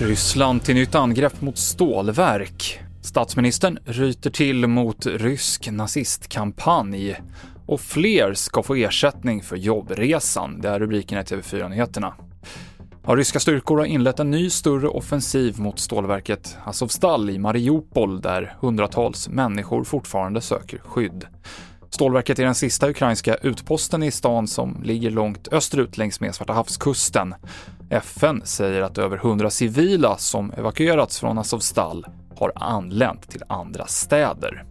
Ryssland till nytt angrepp mot stålverk. Statsministern ryter till mot rysk nazistkampanj och fler ska få ersättning för jobbresan. Det är rubriken i TV4-nyheterna. Ja, ryska styrkor har inlett en ny större offensiv mot stålverket Azovstal i Mariupol där hundratals människor fortfarande söker skydd. Stålverket är den sista ukrainska utposten i stan som ligger långt österut längs med Svarta havskusten. FN säger att över 100 civila som evakuerats från Azovstal har anlänt till andra städer.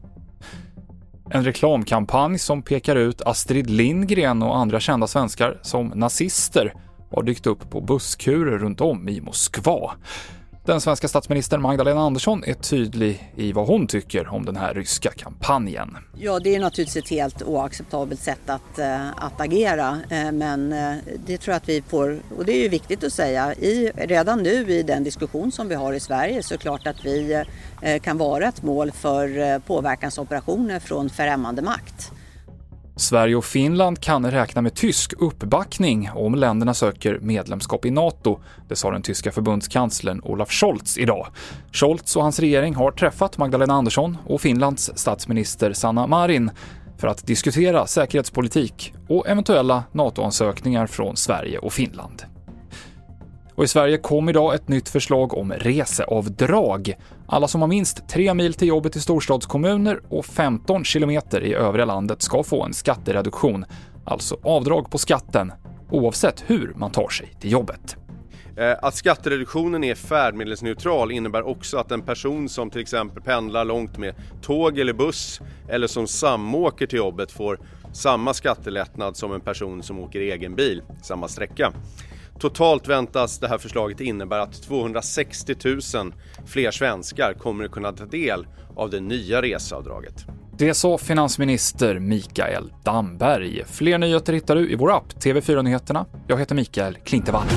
En reklamkampanj som pekar ut Astrid Lindgren och andra kända svenskar som nazister har dykt upp på busskurer runt om i Moskva. Den svenska statsministern Magdalena Andersson är tydlig i vad hon tycker om den här ryska kampanjen. Ja, det är naturligtvis ett helt oacceptabelt sätt att, eh, att agera, eh, men eh, det tror jag att vi får, och det är ju viktigt att säga, i, redan nu i den diskussion som vi har i Sverige så är det klart att vi kan vara ett mål för påverkansoperationer från främmande makt. Sverige och Finland kan räkna med tysk uppbackning om länderna söker medlemskap i NATO. Det sa den tyska förbundskanslern Olaf Scholz idag. Scholz och hans regering har träffat Magdalena Andersson och Finlands statsminister Sanna Marin för att diskutera säkerhetspolitik och eventuella NATO-ansökningar från Sverige och Finland. Och i Sverige kom idag ett nytt förslag om reseavdrag. Alla som har minst 3 mil till jobbet i storstadskommuner och 15 kilometer i övriga landet ska få en skattereduktion, alltså avdrag på skatten, oavsett hur man tar sig till jobbet. Eh, att skattereduktionen är färdmedelsneutral innebär också att en person som till exempel pendlar långt med tåg eller buss eller som samåker till jobbet får samma skattelättnad som en person som åker egen bil samma sträcka. Totalt väntas det här förslaget innebära att 260 000 fler svenskar kommer att kunna ta del av det nya reseavdraget. Det sa finansminister Mikael Damberg. Fler nyheter hittar du i vår app TV4 Nyheterna. Jag heter Mikael Klintevall.